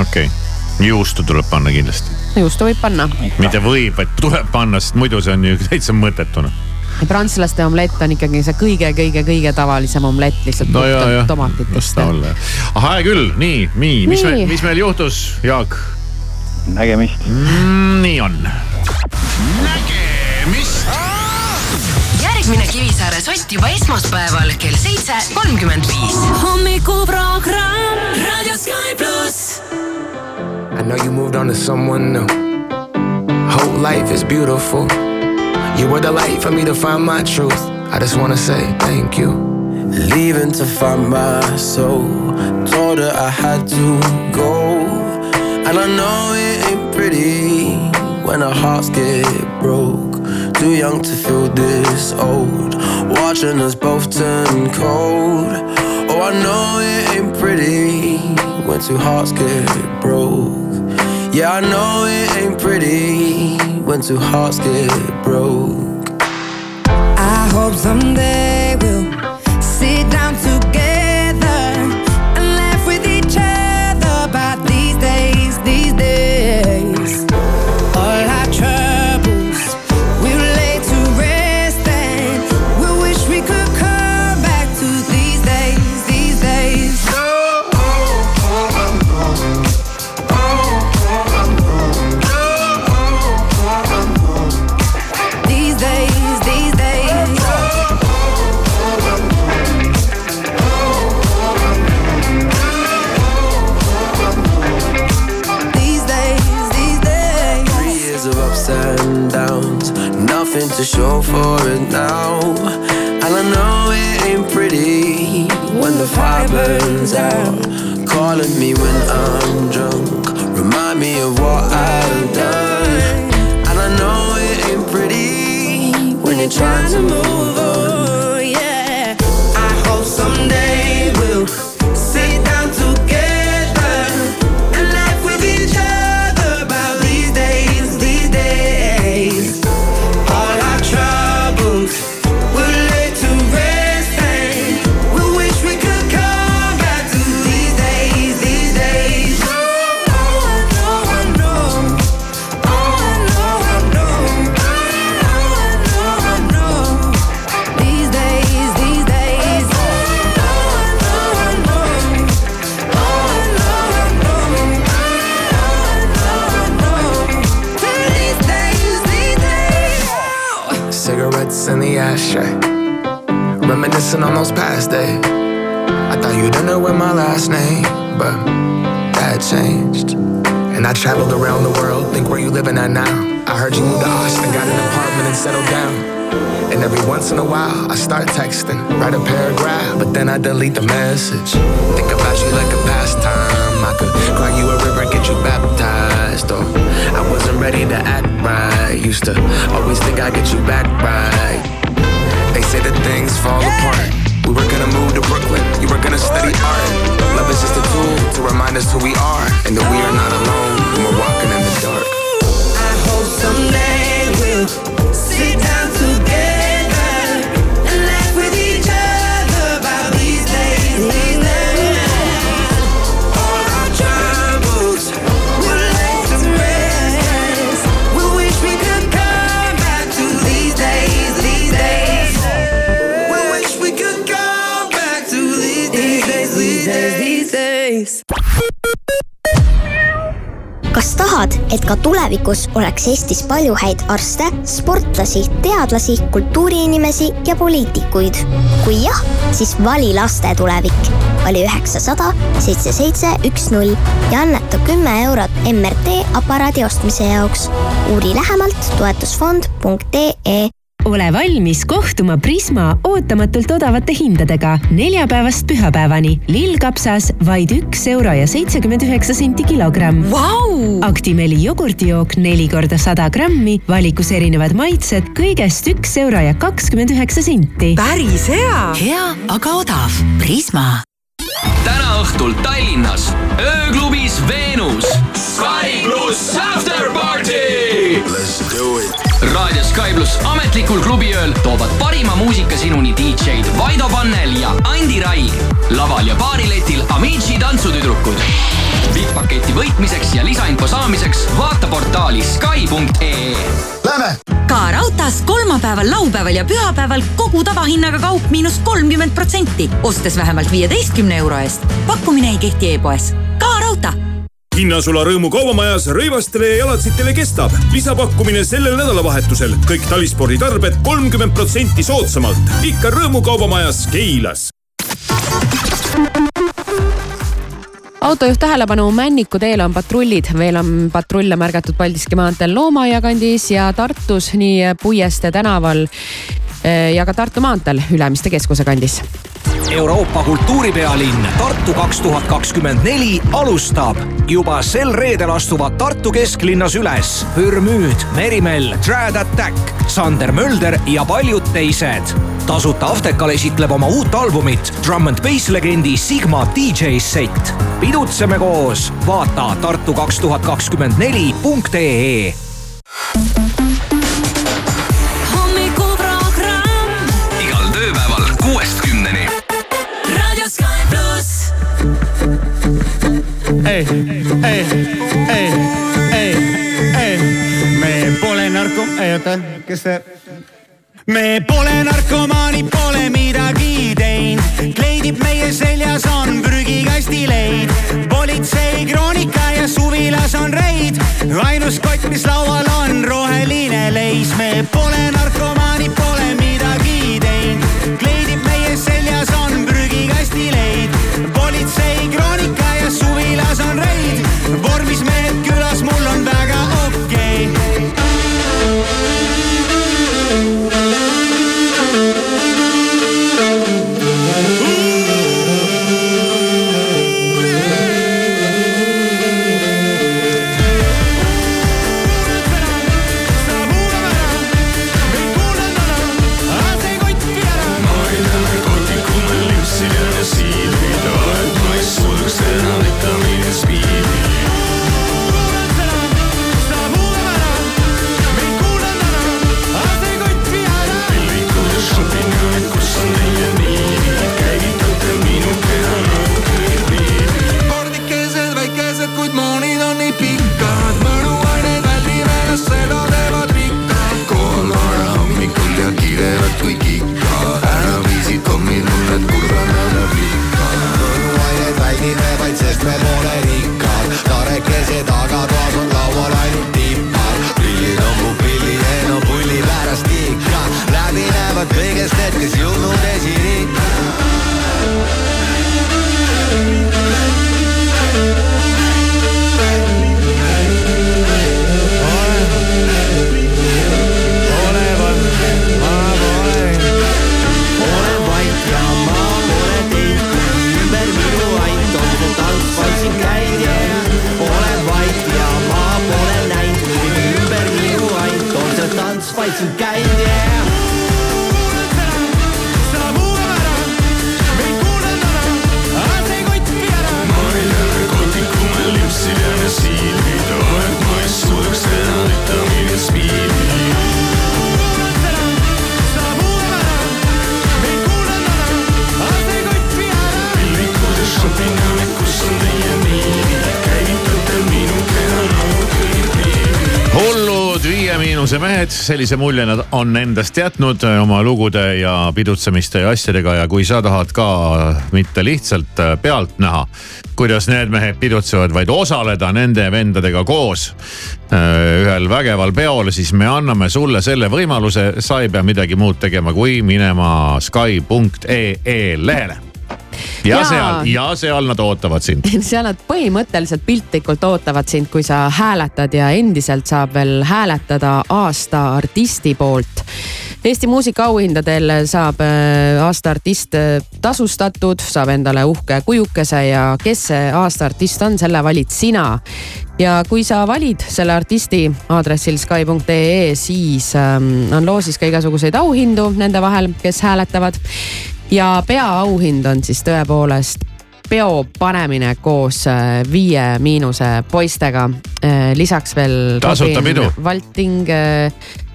okei okay., juustu tuleb panna kindlasti. juustu võib panna. mitte võib, vaid tuleb panna, sest muidu see on ju täitsa mõttetu noh prantslaste omlett on ikkagi see kõige-kõige-kõige tavalisem omlett lihtsalt no, tomatitest. ah hea küll, nii, nii, mis mis meil juhtus, Jaak? nägemist mm,. nii on nägemist. järgmine Kivisaare sott juba esmaspäeval kell seitse kolmkümmend viis. hommikuprogramm Raadio Sky pluss. I know you moved on to someone new. Whole life is beautiful. You were the light for me to find my truth. I just wanna say thank you. Leaving to find my soul. Told her I had to go. And I know it ain't pretty when our hearts get broke. Too young to feel this old. Watching us both turn cold. Oh, I know it ain't pretty when two hearts get broke. Yeah, I know it ain't pretty when two hearts get broke. I hope someday we'll burns out. Calling me when I'm I delete the message. Think about you like a pastime. I could cry you a river, get you baptized. Or I wasn't ready to act right. Used to always think I'd get you back right. They say that things fall apart. We were gonna move to Brooklyn, you were gonna study art. Love is just a tool to remind us who we are and that we are not alone when we're walking in the dark. I hope someday we'll sit down days. kas tahad, et ka tulevikus oleks Eestis palju häid arste, sportlasi, teadlasi, kultuuriinimesi ja poliitikuid? kui jah, siis vali laste tulevik. vali üheksasada seitse seitse üks null ja anneta kümme eurot MRT aparaadi ostmise jaoks. uuri lähemalt toetusfond.ee ole valmis kohtuma Prisma ootamatult odavate hindadega neljapäevast pühapäevani. lillkapsas vaid üks euro ja seitsekümmend üheksa senti kilogramm wow!. Actimeli jogurtijook neli korda sada grammi, valikus erinevad maitsed, kõigest üks euro ja kakskümmend üheksa senti. päris hea. hea, aga odav. Prisma. täna õhtul Tallinnas ööklubis Veenus. Sky pluss after party. Raadio Sky pluss ametlikul klubiööl toovad parima muusika sinuni DJ-d Vaido Pannel ja Andi Raig. laval ja baariletil Amici tantsutüdrukud. VIP-paketi võitmiseks ja lisainfo saamiseks vaata portaali Sky.ee. Lähme! ka raudtees kolmapäeval, laupäeval ja pühapäeval kogu tavahinnaga kaup miinus kolmkümmend protsenti, ostes vähemalt viieteistkümne euro eest. pakkumine ei kehti e-poes. ka raudtee hinnasula Rõõmu kaubamajas rõivastele ja jalatsitele kestab. lisapakkumine sellel nädalavahetusel. kõik talisporditarbed kolmkümmend protsenti soodsamalt. ikka Rõõmu kaubamajas Keilas. autojuht tähelepanu, Männiku teel on patrullid, veel on patrulle märgatud Paldiski maanteel Loomaaia kandis ja Tartus nii Puieste tänaval ja ka Tartu maanteel Ülemiste keskuse kandis. Euroopa kultuuripealinn Tartu kaks tuhat kakskümmend neli alustab. juba sel reedel astuvad Tartu kesklinnas üles Pürmüüd, Merimell, Trad Attack, Sander Mölder ja paljud teised. tasuta Aftekal esitleb oma uut albumit Drum and Bass legendi Sigma DJ set. pidutseme koos, vaata Tartu kaks tuhat kakskümmend neli punkt ee ei, ei, ei, ei, ei, me pole narko, ei oota, kes see? me pole narkomaanid, pole midagi teinud, kleidib meie seljas on prügikastileid. politsei kroonika ja suvilas on reid, ainus kott, mis laual on roheline leis, me pole narkomaanid, pole midagi teinud, kleidib meie seljas on prügikastileid. politsei kroonika sellise mulje nad on endast jätnud oma lugude ja pidutsemiste ja asjadega ja kui sa tahad ka mitte lihtsalt pealt näha, kuidas need mehed pidutsevad, vaid osaleda nende vendadega koos äh, ühel vägeval peol, siis me anname sulle selle võimaluse, sa ei pea midagi muud tegema, kui minema Sky.ee lehele ja seal, ja seal nad ootavad sind. seal nad põhimõtteliselt piltlikult ootavad sind, kui sa hääletad ja endiselt saab veel hääletada aasta artisti poolt. Eesti muusikaauhindadel saab äh, aasta artist äh, tasustatud, saab endale uhke kujukese ja kes see aasta artist on, selle valid sina. ja kui sa valid selle artisti aadressil Sky.ee, siis ähm, on loosis ka igasuguseid auhindu nende vahel, kes hääletavad ja peaauhind on siis tõepoolest peo panemine koos äh, Viie Miinuse poistega. lisaks veel. Tasuta pidu. Valting,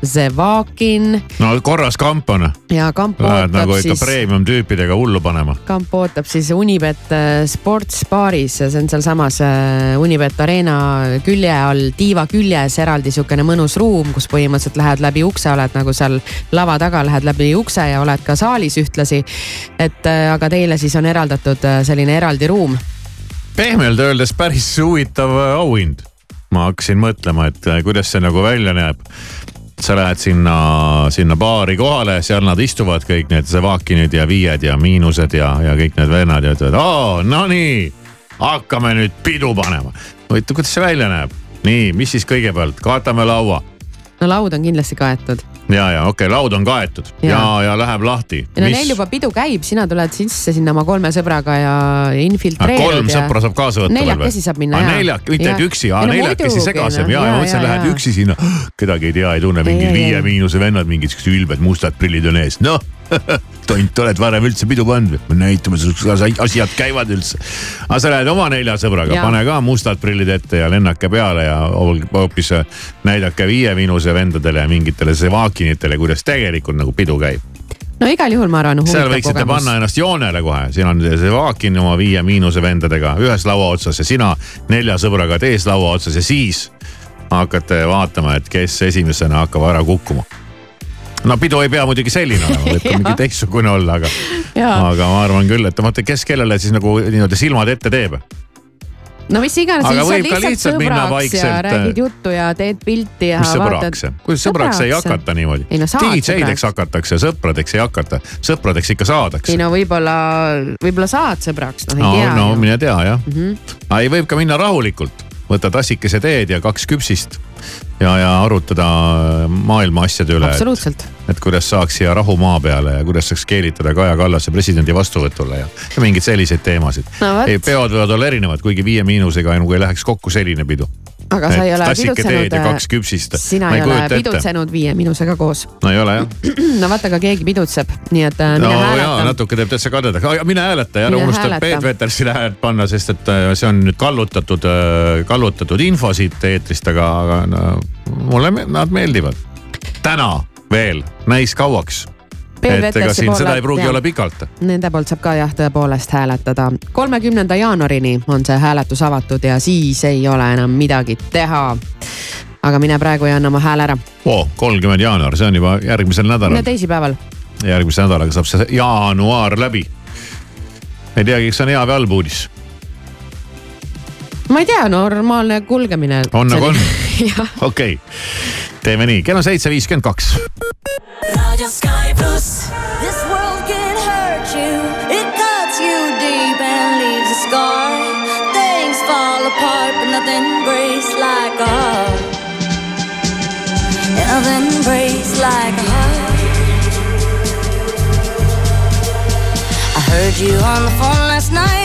Zevakin no korras kamp on. ja kamp Lähed ootab nagu siis. premium tüüpidega hullu panema. kamp ootab siis Unibet äh, Sports baaris, see on sealsamas äh, Unibet Arena külje all, tiiva küljes eraldi sihukene mõnus ruum, kus põhimõtteliselt lähed läbi ukse, oled nagu seal lava taga, lähed läbi ukse ja oled ka saalis ühtlasi. et äh, aga teile siis on eraldatud selline eraldi ruum. pehmelt öeldes päris huvitav auhind. ma hakkasin mõtlema, et kuidas see nagu välja näeb. Sa lähed sinna, sinna baari kohale, seal nad istuvad kõik need Zevakinid ja Viied ja Miinused ja, ja kõik need vennad ja ütlevad, oo no nii, hakkame nüüd pidu panema. huvitav, kuidas see välja näeb? nii, mis siis kõigepealt, kaotame laua no laud on kindlasti kaetud. ja, ja okei okay,, laud on kaetud ja, ja, ja läheb lahti. no Mis... neil juba pidu käib, sina tuled sisse sinna oma kolme sõbraga ja infiltreerud. kolm ja... sõpra saab kaasa võtta. neljakesi saab minna. neljak, mitte et üksi, neljakesi segasem ja, ja mõtlesin, lähed üksi sinna, kedagi ei tea, ei tunne, mingid Viie Miinuse vennad, mingid siuksed ülbed mustad prillid on ees, noh tont, oled varem üldse pidu pannud või? näitame asjad käivad üldse. aga sa lähed oma nelja sõbraga, pane ka mustad prillid ette ja lennake peale ja hoopis näidake Viie Miinuse vendadele ja mingitele Zevakinitele, kuidas tegelikult nagu pidu käib no igal juhul ma arvan. seal võiksite kogemus. panna ennast joonele kohe, siin on Zevakin oma Viie Miinuse vendadega ühes laua otsas ja sina nelja sõbraga teises laua otsas ja siis hakkate vaatama, et kes esimesena hakkab ära kukkuma no pidu ei pea muidugi selline olema, võib ka mingi teistsugune olla, aga, aga ma arvan küll, et vaata, kes kellele siis nagu nii-öelda silmad ette teeb no mis iganes, siis sa lihtsalt, lihtsalt sõbraks ja räägid juttu ja teed pilti ja. mis sõbraks, kuidas sõbraks ei hakata niimoodi no,? DJ-deks hakatakse, sõpradeks ei hakata, sõpradeks ikka saadakse. ei no võib-olla, võib-olla saad sõbraks, noh ei no, tea. no mine tea jah mm. -hmm. aga ei, võib ka minna rahulikult, võtta tassikese teed ja kaks küpsist ja, ja arutada maailma asjade üle. absoluutselt. et kuidas saaks siia rahu maa peale ja kuidas saaks keelitada Kaja Kallase presidendi vastuvõtule ja, ja mingeid selliseid teemasid no,. peod võivad olla erinevad, kuigi Viie Miinusega nagu ei läheks kokku selline pidu aga sa ei ole pidutsenud. kaks küpsist. sina ei ole pidutsenud Viie Miinusega koos. no ei ole jah. no vaata, aga keegi pidutseb, nii et äh, mine no, hääleta. natuke teeb täitsa kadedaks, aga mine hääleta ja ära unusta Peet Petersile häält panna, sest et äh, see on nüüd kallutatud, kallutatud info siit eetrist, aga, aga no, mulle nad meeldivad. täna veel, näis kauaks et ega siin seda ei pruugi ja. olla pikalt. Nende poolt saab ka jah, tõepoolest hääletada. kolmekümnenda jaanuarini on see hääletus avatud ja siis ei ole enam midagi teha. aga mine praegu ja anna oma hääle ära. oo, kolmkümmend jaanuar, see on juba järgmisel nädalal. teisipäeval. järgmise nädalaga saab see jaanuar läbi. ei teagi, kas see on hea või halb uudis ma ei tea, normaalne kulgemine. on nagu on? okei, teeme nii, kell on seitse viiskümmend kaks. raadio Sky pluss. This world can hurt you, it cuts you deep and leaves a scar. Things fall apart, but nothing breaks like a heart. Nothing breaks like a heart. I heard you on the phone last night.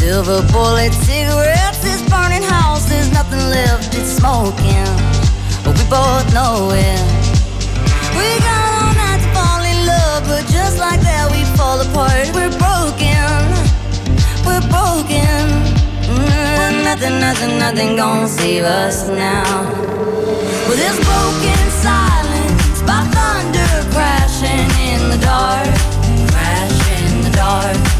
Silver bullet cigarettes, this burning house, there's nothing left, it's smoking. But we both know it. We got all night to fall in love, but just like that, we fall apart. We're broken. We're broken. Mm, nothing, nothing, nothing gonna save us now. Well, this broken silence by thunder crashing in the dark, crashing in the dark.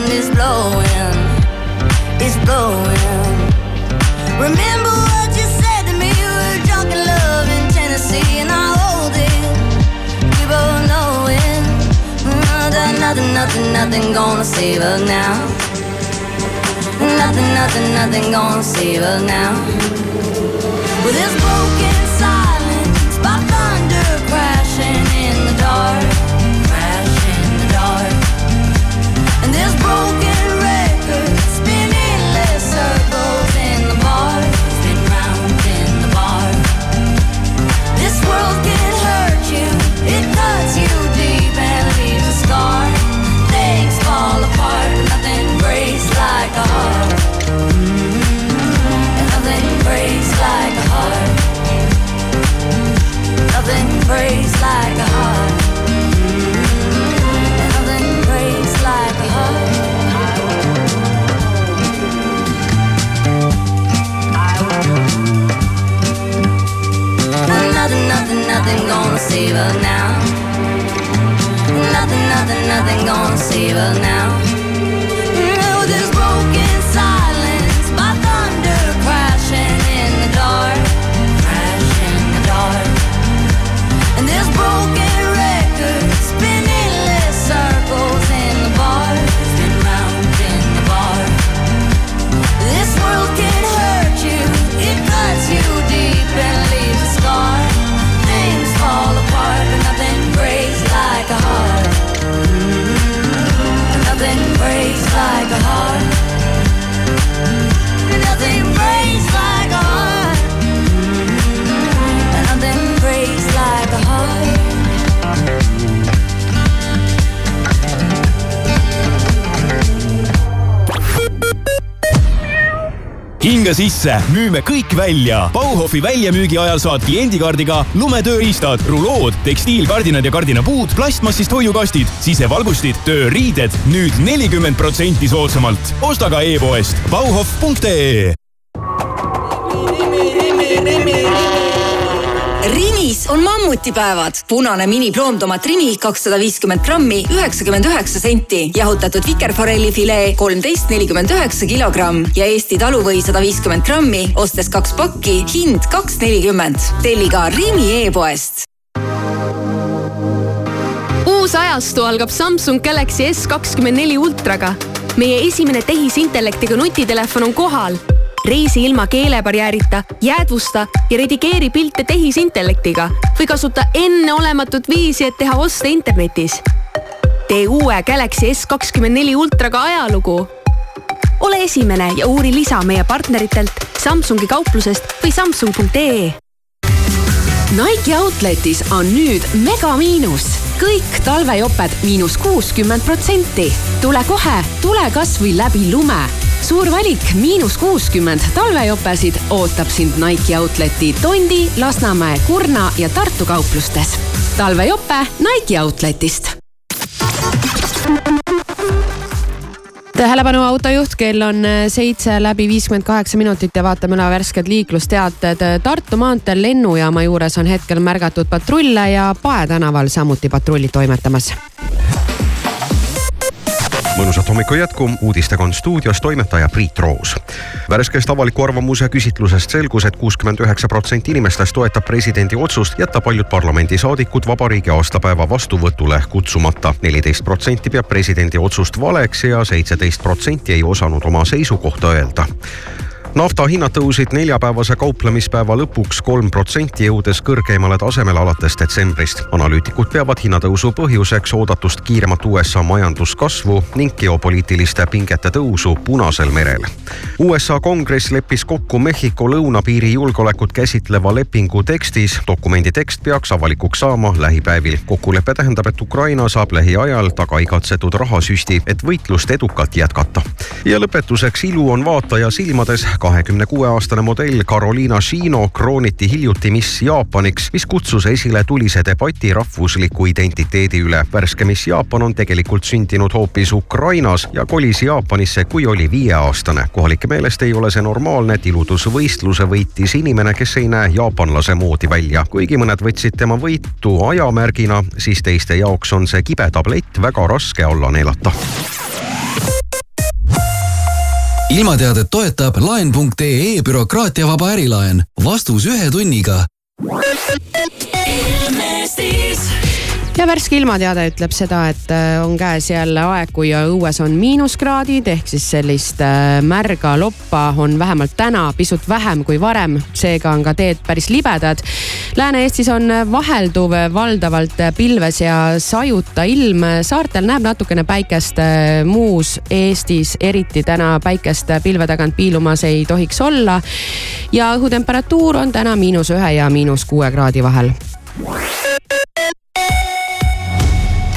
is blowing, it's blowing. Remember what you said to me? We were drunk in love in Tennessee, and I hold it. We both know it. That nothing, nothing, nothing gonna save us now. Nothing, nothing, nothing gonna save us now. With this broken silence, by thunder crashing in the dark, sisse, müüme kõik välja. Bauhofi väljamüügi ajal saad kliendikaardiga lumetööriistad, rulood, tekstiilkardinad ja kardinapuud, plastmassist hoiukastid, sisevalgustid, tööriided nüüd nelikümmend protsenti soodsamalt. osta ka e-poest bauhof.ee Mammutipäevad. punane mini ploomtomat Rimi kakssada viiskümmend grammi, üheksakümmend üheksa senti. jahutatud vikerforelli filee kolmteist nelikümmend üheksa kilogramm ja Eesti taluvõi sada viiskümmend grammi, ostes kaks pakki, hind kaks nelikümmend. telli ka Rimi e-poest uus ajastu algab Samsung Galaxy S kakskümmend neli ultraga. meie esimene tehisintellektiga nutitelefon on kohal. Reisi ilma keelebarjäärita, jäädvusta ja redigeeri pilte tehisintellektiga või kasuta enneolematut viisi, et teha oste internetis. tee uue Galaxy S kakskümmend neli ultraga ajalugu. ole esimene ja uuri lisa meie partneritelt Samsungi kauplusest või samsung.ee Nike Outletis on nüüd megamiinus. kõik talvejoped miinus kuuskümmend protsenti. tule kohe, tule kasvõi läbi lume. Suur valik miinus kuuskümmend talvejopesid ootab sind Nike Outleti Tondi, Lasnamäe, Kurna ja Tartu kauplustes. talvejope Nike Outletist tähelepanu autojuht, kell on äh, seitse läbi viiskümmend kaheksa minutit ja vaatame üle värsked liiklusteated. Tartu maanteel lennujaama juures on hetkel märgatud patrulle ja Pae tänaval samuti patrullid toimetamas mõnusat hommiku jätku, uudistega on stuudios toimetaja Priit Roos. värskest avaliku arvamuse küsitlusest selgus et, et kuuskümmend üheksa protsenti inimestest toetab presidendi otsust jätta paljud parlamendisaadikud vabariigi aastapäeva vastuvõtule kutsumata. neliteist protsenti peab presidendi otsust valeks ja seitseteist protsenti ei osanud oma seisukohta öelda nafta hinnad tõusid neljapäevase kauplemispäeva lõpuks kolm protsenti, jõudes kõrgeimale tasemele alates detsembrist. analüütikud peavad hinnatõusu põhjuseks oodatust kiiremat USA majanduskasvu ning geopoliitiliste pingete tõusu Punasel merel. USA kongress leppis kokku Mehhiko lõunapiiri julgeolekut käsitleva lepingu tekstis. dokumendi tekst peaks avalikuks saama lähipäevil. kokkulepe tähendab, et Ukraina saab lähiajal tagaigatsetud rahasüsti, et võitlust edukalt jätkata. ja lõpetuseks ilu on vaataja silmades. Kahekümne kuue aastane modell Carolina Shino krooniti hiljuti Miss Jaapaniks, mis kutsus esile tulise debati rahvusliku identiteedi üle. värske Miss Jaapan on tegelikult sündinud hoopis Ukrainas ja kolis Jaapanisse, kui oli viieaastane. kohalike meelest ei ole see normaalne, et ilutusvõistluse võitis inimene, kes ei näe jaapanlase moodi välja. kuigi mõned võtsid tema võitu ajamärgina, siis teiste jaoks on see kibe tablett väga raske alla neelata ilmateadet toetab laen.ee bürokraatiavaba ärilaen. vastus ühe tunniga. Ja värske ilmateade ütleb seda, et äh, on käes jälle aeg, kui õues on miinuskraadid ehk siis sellist äh, märga loppa on vähemalt täna pisut vähem kui varem. seega on ka teed päris libedad. Lääne-Eestis on vahelduv, valdavalt pilves ja sajuta ilm. saartel näeb natukene päikest, muus Eestis eriti täna päikest pilve tagant piilumas ei tohiks olla. ja õhutemperatuur on täna miinus ühe ja miinus kuue kraadi vahel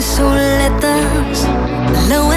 sulle taas. Laua